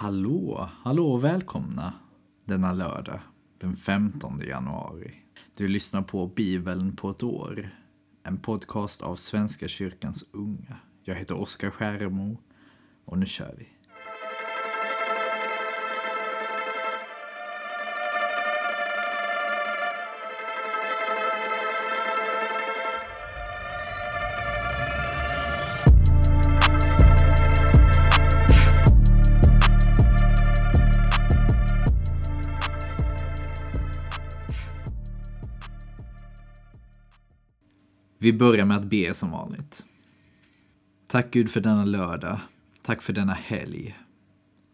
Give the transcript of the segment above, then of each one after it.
Hallå, hallå och välkomna denna lördag den 15 januari. Du lyssnar på Bibeln på ett år, en podcast av Svenska kyrkans unga. Jag heter Oskar Skäremo och nu kör vi. Vi börjar med att be som vanligt. Tack Gud för denna lördag. Tack för denna helg.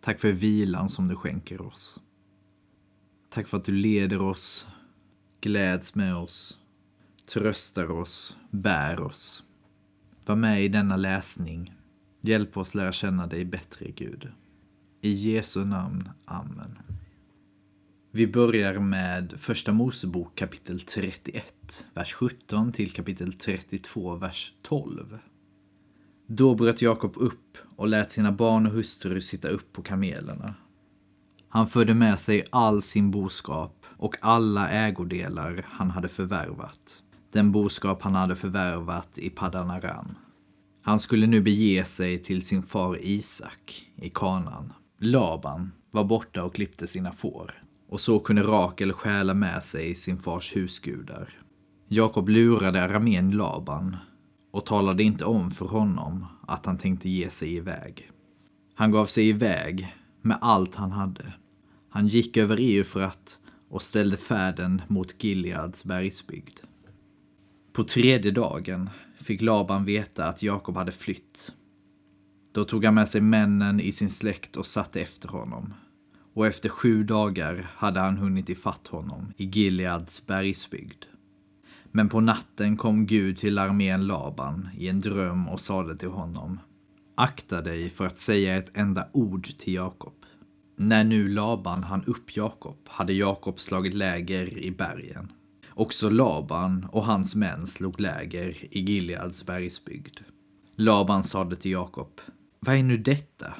Tack för vilan som du skänker oss. Tack för att du leder oss, gläds med oss, tröstar oss, bär oss. Var med i denna läsning. Hjälp oss lära känna dig bättre, Gud. I Jesu namn. Amen. Vi börjar med Första Mosebok kapitel 31, vers 17 till kapitel 32, vers 12. Då bröt Jakob upp och lät sina barn och hustrur sitta upp på kamelerna. Han förde med sig all sin boskap och alla ägodelar han hade förvärvat, den boskap han hade förvärvat i Padanaram. Han skulle nu bege sig till sin far Isak i Kanan. Laban var borta och klippte sina får och så kunde Rakel stjäla med sig sin fars husgudar. Jakob lurade aramén Laban och talade inte om för honom att han tänkte ge sig iväg. Han gav sig iväg med allt han hade. Han gick över Eufrat och ställde färden mot Gileads bergsbygd. På tredje dagen fick Laban veta att Jakob hade flytt. Då tog han med sig männen i sin släkt och satte efter honom och efter sju dagar hade han hunnit ifatt honom i Gileads bergsbygd. Men på natten kom Gud till armén Laban i en dröm och sade till honom Akta dig för att säga ett enda ord till Jakob. När nu Laban han upp Jakob hade Jakob slagit läger i bergen. Också Laban och hans män slog läger i Gileads bergsbygd. Laban sade till Jakob Vad är nu detta?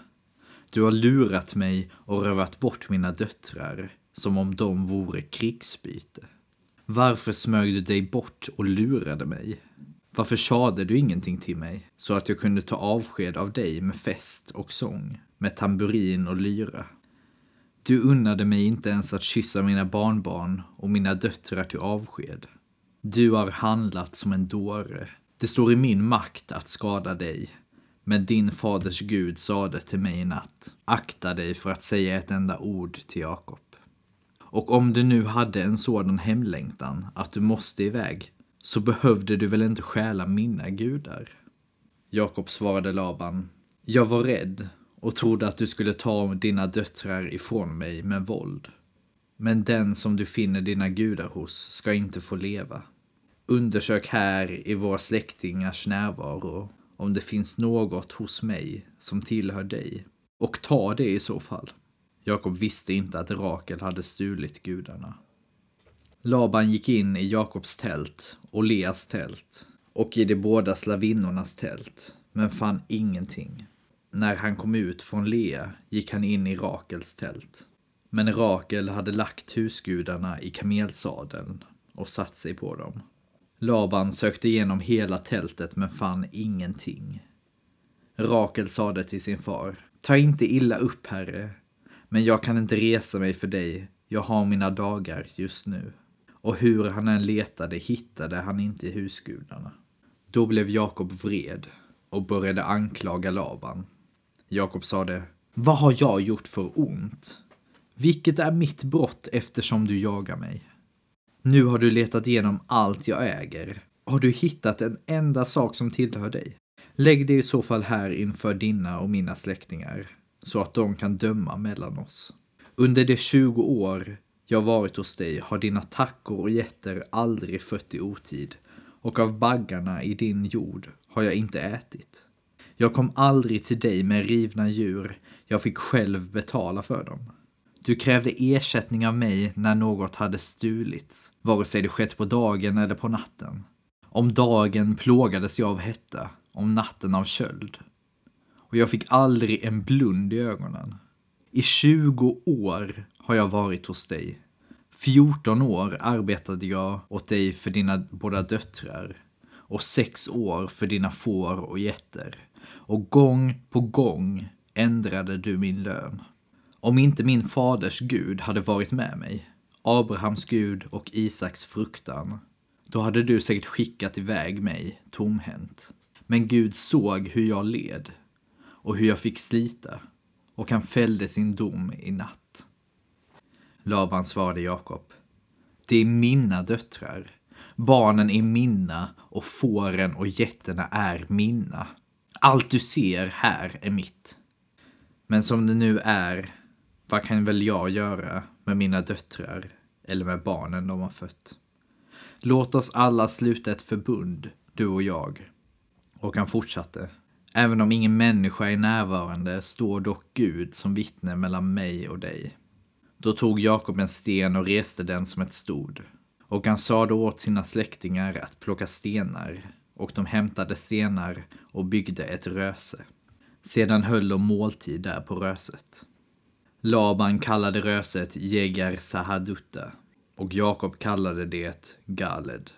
Du har lurat mig och rövat bort mina döttrar som om de vore krigsbyte. Varför smög du dig bort och lurade mig? Varför sade du ingenting till mig så att jag kunde ta avsked av dig med fest och sång, med tamburin och lyra? Du unnade mig inte ens att kyssa mina barnbarn och mina döttrar till avsked. Du har handlat som en dåre. Det står i min makt att skada dig, men din faders Gud sade till mig i natt, akta dig för att säga ett enda ord till Jakob. Och om du nu hade en sådan hemlängtan att du måste iväg, så behövde du väl inte stjäla mina gudar? Jakob svarade Laban, jag var rädd och trodde att du skulle ta dina döttrar ifrån mig med våld. Men den som du finner dina gudar hos ska inte få leva. Undersök här i våra släktingars närvaro om det finns något hos mig som tillhör dig. Och ta det i så fall. Jakob visste inte att Rakel hade stulit gudarna. Laban gick in i Jakobs tält och Leas tält och i de båda slavinnornas tält, men fann ingenting. När han kom ut från Lea gick han in i Rakels tält. Men Rakel hade lagt husgudarna i kamelsadeln och satt sig på dem. Laban sökte igenom hela tältet men fann ingenting. Rakel sade till sin far, ta inte illa upp, herre, men jag kan inte resa mig för dig, jag har mina dagar just nu. Och hur han än letade hittade han inte husgudarna. Då blev Jakob vred och började anklaga Laban. Jakob sade, vad har jag gjort för ont? Vilket är mitt brott eftersom du jagar mig? Nu har du letat igenom allt jag äger. Har du hittat en enda sak som tillhör dig? Lägg det i så fall här inför dina och mina släktingar, så att de kan döma mellan oss. Under de 20 år jag varit hos dig har dina tackor och getter aldrig fött i otid, och av baggarna i din jord har jag inte ätit. Jag kom aldrig till dig med rivna djur, jag fick själv betala för dem. Du krävde ersättning av mig när något hade stulits, vare sig det skett på dagen eller på natten. Om dagen plågades jag av hetta, om natten av köld. Och jag fick aldrig en blund i ögonen. I 20 år har jag varit hos dig. 14 år arbetade jag åt dig för dina båda döttrar och sex år för dina får och getter. Och gång på gång ändrade du min lön. Om inte min faders Gud hade varit med mig, Abrahams Gud och Isaks fruktan, då hade du säkert skickat iväg mig tomhänt. Men Gud såg hur jag led och hur jag fick slita och han fällde sin dom i natt. Laban svarade Jakob. Det är mina döttrar. Barnen är mina och fåren och getterna är mina. Allt du ser här är mitt. Men som det nu är, vad kan väl jag göra med mina döttrar eller med barnen de har fött? Låt oss alla sluta ett förbund, du och jag. Och han fortsatte. Även om ingen människa är närvarande står dock Gud som vittne mellan mig och dig. Då tog Jakob en sten och reste den som ett stod. Och han sade åt sina släktingar att plocka stenar, och de hämtade stenar och byggde ett röse. Sedan höll de måltid där på röset. Laban kallade röset Jegar Sahadutta och Jakob kallade det Galed.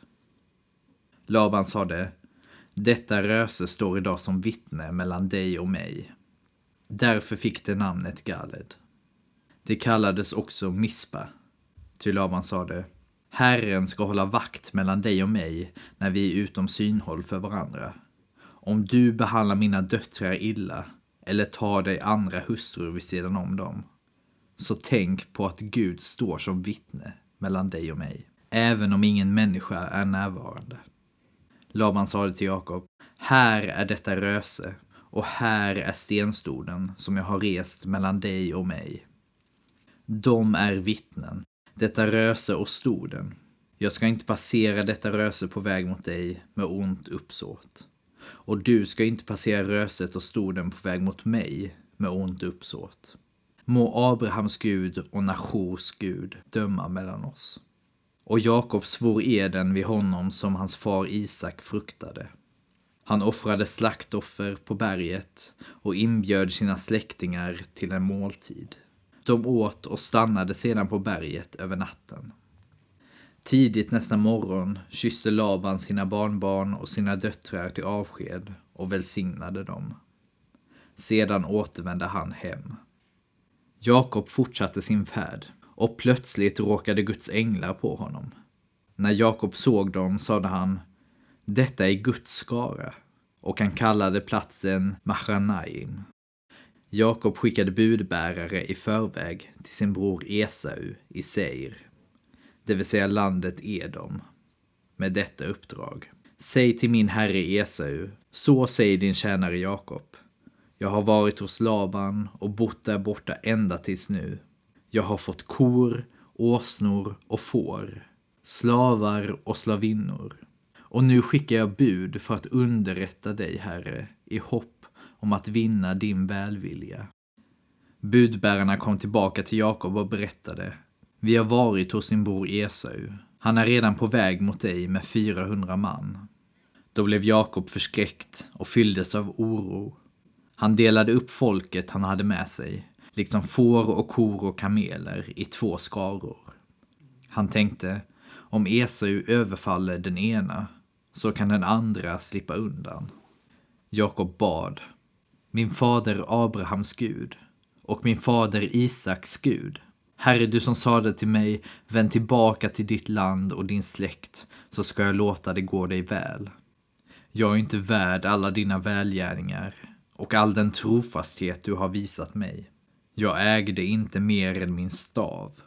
Laban sade, detta röse står idag som vittne mellan dig och mig. Därför fick det namnet Galed. Det kallades också Mispa. Ty Laban sade, Herren ska hålla vakt mellan dig och mig när vi är utom synhåll för varandra. Om du behandlar mina döttrar illa eller tar dig andra hustrur vid sidan om dem, så tänk på att Gud står som vittne mellan dig och mig, även om ingen människa är närvarande. Laban sade till Jakob, här är detta röse och här är stenstoden som jag har rest mellan dig och mig. De är vittnen, detta röse och stoden. Jag ska inte passera detta röse på väg mot dig med ont uppsåt. Och du ska inte passera röset och stoden på väg mot mig med ont uppsåt. Må Abrahams Gud och Nashors Gud döma mellan oss. Och Jakob svor eden vid honom som hans far Isak fruktade. Han offrade slaktoffer på berget och inbjöd sina släktingar till en måltid. De åt och stannade sedan på berget över natten. Tidigt nästa morgon kysste Laban sina barnbarn och sina döttrar till avsked och välsignade dem. Sedan återvände han hem. Jakob fortsatte sin färd och plötsligt råkade Guds änglar på honom. När Jakob såg dem sade han, detta är Guds skara, och han kallade platsen Machanaim. Jakob skickade budbärare i förväg till sin bror Esau i Seir, det vill säga landet Edom, med detta uppdrag. Säg till min herre Esau, så säger din tjänare Jakob. Jag har varit hos Laban och bott där borta ända tills nu. Jag har fått kor, åsnor och får, slavar och slavinnor. Och nu skickar jag bud för att underrätta dig, Herre, i hopp om att vinna din välvilja. Budbärarna kom tillbaka till Jakob och berättade. Vi har varit hos din bror Esau. Han är redan på väg mot dig med 400 man. Då blev Jakob förskräckt och fylldes av oro. Han delade upp folket han hade med sig liksom får och kor och kameler i två skaror. Han tänkte, om Esau överfaller den ena så kan den andra slippa undan. Jakob bad, min fader Abrahams Gud och min fader Isaks Gud. Herre, du som sade till mig, vänd tillbaka till ditt land och din släkt, så ska jag låta det gå dig väl. Jag är inte värd alla dina välgärningar och all den trofasthet du har visat mig. Jag ägde inte mer än min stav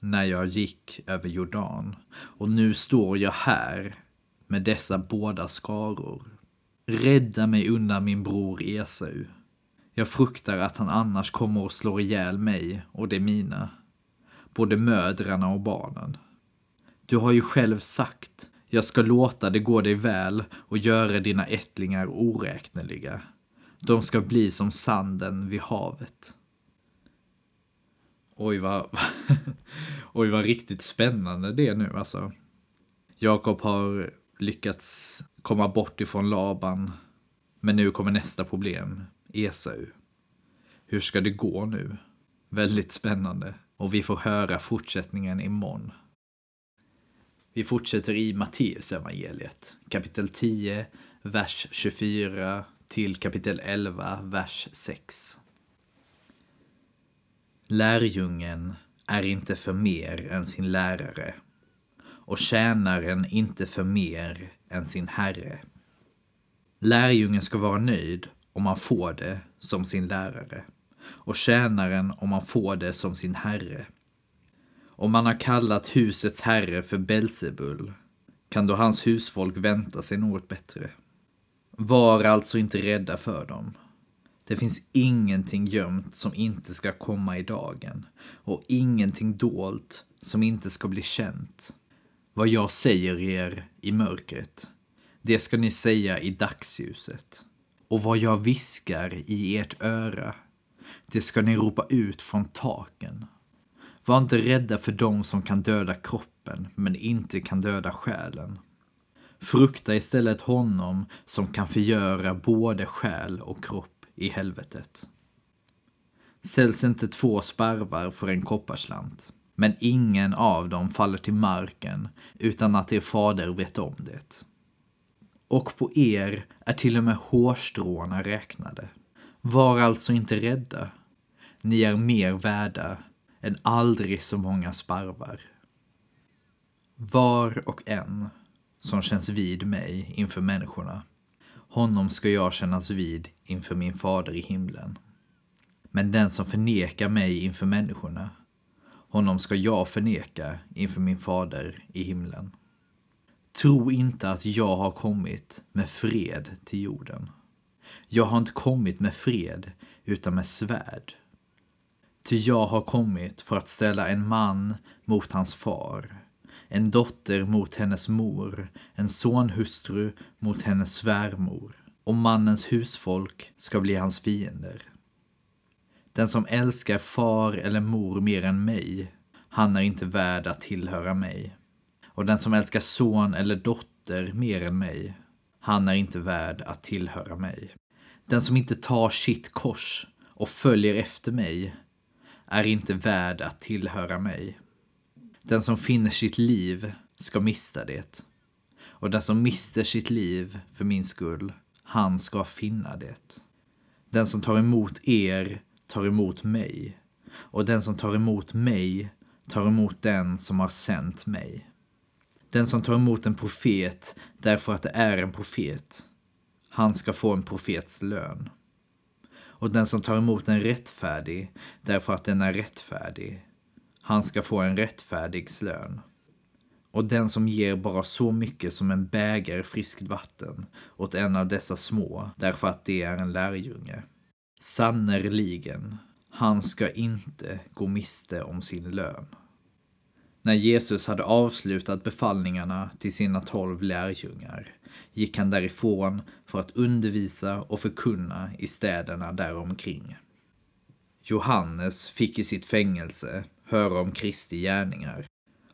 när jag gick över Jordan och nu står jag här med dessa båda skaror. Rädda mig undan min bror Esau. Jag fruktar att han annars kommer och slår ihjäl mig och det mina, både mödrarna och barnen. Du har ju själv sagt, jag ska låta det gå dig väl och göra dina ättlingar oräkneliga. De ska bli som sanden vid havet. Oj vad, oj vad riktigt spännande det är nu alltså. Jakob har lyckats komma bort ifrån Laban. Men nu kommer nästa problem, Esau. Hur ska det gå nu? Väldigt spännande. Och vi får höra fortsättningen imorgon. Vi fortsätter i Matteus evangeliet, kapitel 10, vers 24 till kapitel 11, vers 6. Lärjungen är inte för mer än sin lärare och tjänaren inte för mer än sin herre. Lärjungen ska vara nöjd om han får det som sin lärare och tjänaren om han får det som sin herre. Om man har kallat husets herre för Belsebul kan då hans husfolk vänta sig något bättre. Var alltså inte rädda för dem. Det finns ingenting gömt som inte ska komma i dagen och ingenting dolt som inte ska bli känt. Vad jag säger er i mörkret, det ska ni säga i dagsljuset. Och vad jag viskar i ert öra, det ska ni ropa ut från taken. Var inte rädda för dem som kan döda kroppen, men inte kan döda själen. Frukta istället honom som kan förgöra både själ och kropp i helvetet. Säljs inte två sparvar för en kopparslant, men ingen av dem faller till marken utan att er fader vet om det. Och på er är till och med hårstråna räknade. Var alltså inte rädda. Ni är mer värda än aldrig så många sparvar. Var och en som känns vid mig inför människorna, honom ska jag kännas vid inför min fader i himlen. Men den som förnekar mig inför människorna, honom ska jag förneka inför min fader i himlen. Tro inte att jag har kommit med fred till jorden. Jag har inte kommit med fred, utan med svärd. Ty jag har kommit för att ställa en man mot hans far, en dotter mot hennes mor, en sonhustru mot hennes svärmor, och mannens husfolk ska bli hans fiender. Den som älskar far eller mor mer än mig, han är inte värd att tillhöra mig. Och den som älskar son eller dotter mer än mig, han är inte värd att tillhöra mig. Den som inte tar sitt kors och följer efter mig är inte värd att tillhöra mig. Den som finner sitt liv ska mista det. Och den som mister sitt liv för min skull, han ska finna det. Den som tar emot er tar emot mig. Och den som tar emot mig tar emot den som har sänt mig. Den som tar emot en profet därför att det är en profet, han ska få en profets lön. Och den som tar emot en rättfärdig därför att den är rättfärdig, han ska få en rättfärdig lön. Och den som ger bara så mycket som en bägare friskt vatten åt en av dessa små, därför att det är en lärjunge. Sannerligen, han ska inte gå miste om sin lön. När Jesus hade avslutat befallningarna till sina tolv lärjungar gick han därifrån för att undervisa och förkunna i städerna däromkring. Johannes fick i sitt fängelse höra om Kristi gärningar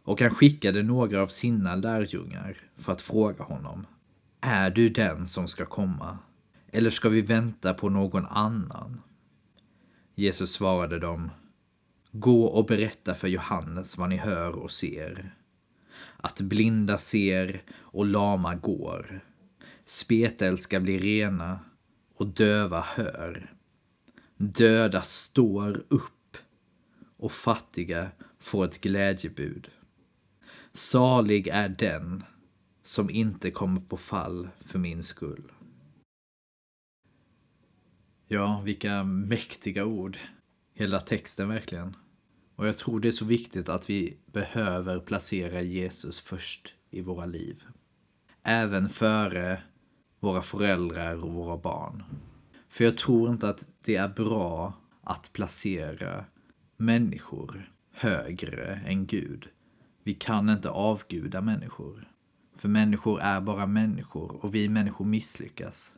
och han skickade några av sina lärjungar för att fråga honom. Är du den som ska komma? Eller ska vi vänta på någon annan? Jesus svarade dem. Gå och berätta för Johannes vad ni hör och ser. Att blinda ser och lama går. Spetälska blir rena och döva hör. Döda står upp och fattiga får ett glädjebud. Salig är den som inte kommer på fall för min skull. Ja, vilka mäktiga ord. Hela texten verkligen. Och jag tror det är så viktigt att vi behöver placera Jesus först i våra liv. Även före våra föräldrar och våra barn. För jag tror inte att det är bra att placera människor högre än Gud. Vi kan inte avguda människor. För människor är bara människor och vi människor misslyckas.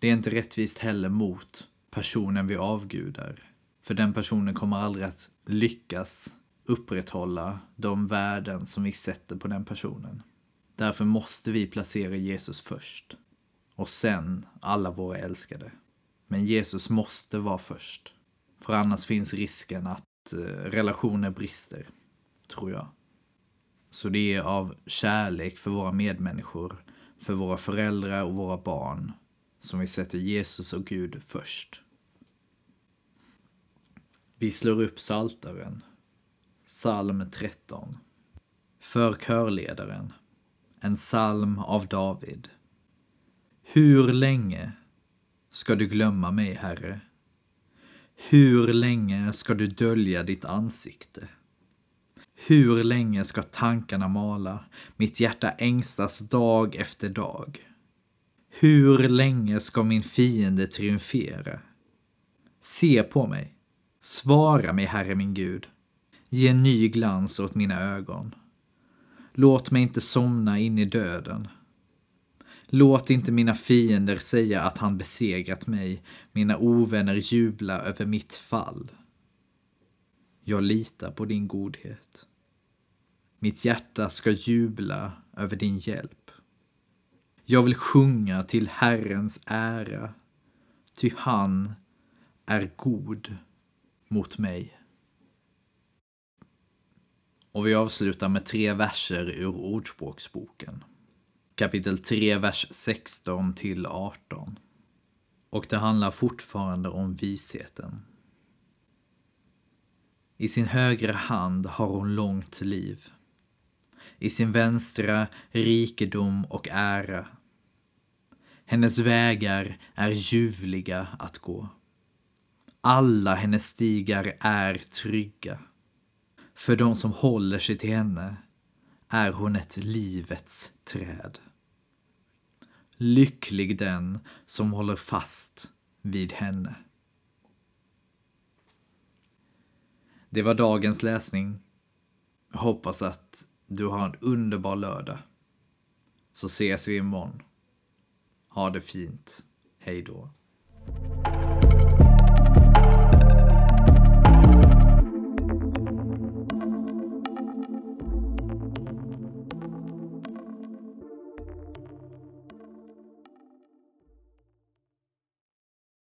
Det är inte rättvist heller mot personen vi avgudar. För den personen kommer aldrig att lyckas upprätthålla de värden som vi sätter på den personen. Därför måste vi placera Jesus först. Och sen alla våra älskade. Men Jesus måste vara först. För annars finns risken att eh, relationer brister, tror jag. Så det är av kärlek för våra medmänniskor, för våra föräldrar och våra barn som vi sätter Jesus och Gud först. Vi slår upp saltaren. Psalm 13. För körledaren. En psalm av David. Hur länge ska du glömma mig, Herre? Hur länge ska du dölja ditt ansikte? Hur länge ska tankarna mala? Mitt hjärta ängstas dag efter dag. Hur länge ska min fiende triumfera? Se på mig. Svara mig, Herre min Gud. Ge ny glans åt mina ögon. Låt mig inte somna in i döden. Låt inte mina fiender säga att han besegrat mig, mina ovänner jubla över mitt fall. Jag litar på din godhet. Mitt hjärta ska jubla över din hjälp. Jag vill sjunga till Herrens ära, ty han är god mot mig. Och vi avslutar med tre verser ur Ordspråksboken. Kapitel 3, vers 16 till 18. Och det handlar fortfarande om visheten. I sin högra hand har hon långt liv. I sin vänstra rikedom och ära. Hennes vägar är ljuvliga att gå. Alla hennes stigar är trygga. För de som håller sig till henne är hon ett livets träd. Lycklig den som håller fast vid henne. Det var dagens läsning. Jag hoppas att du har en underbar lördag. Så ses vi imorgon. Ha det fint. Hej då.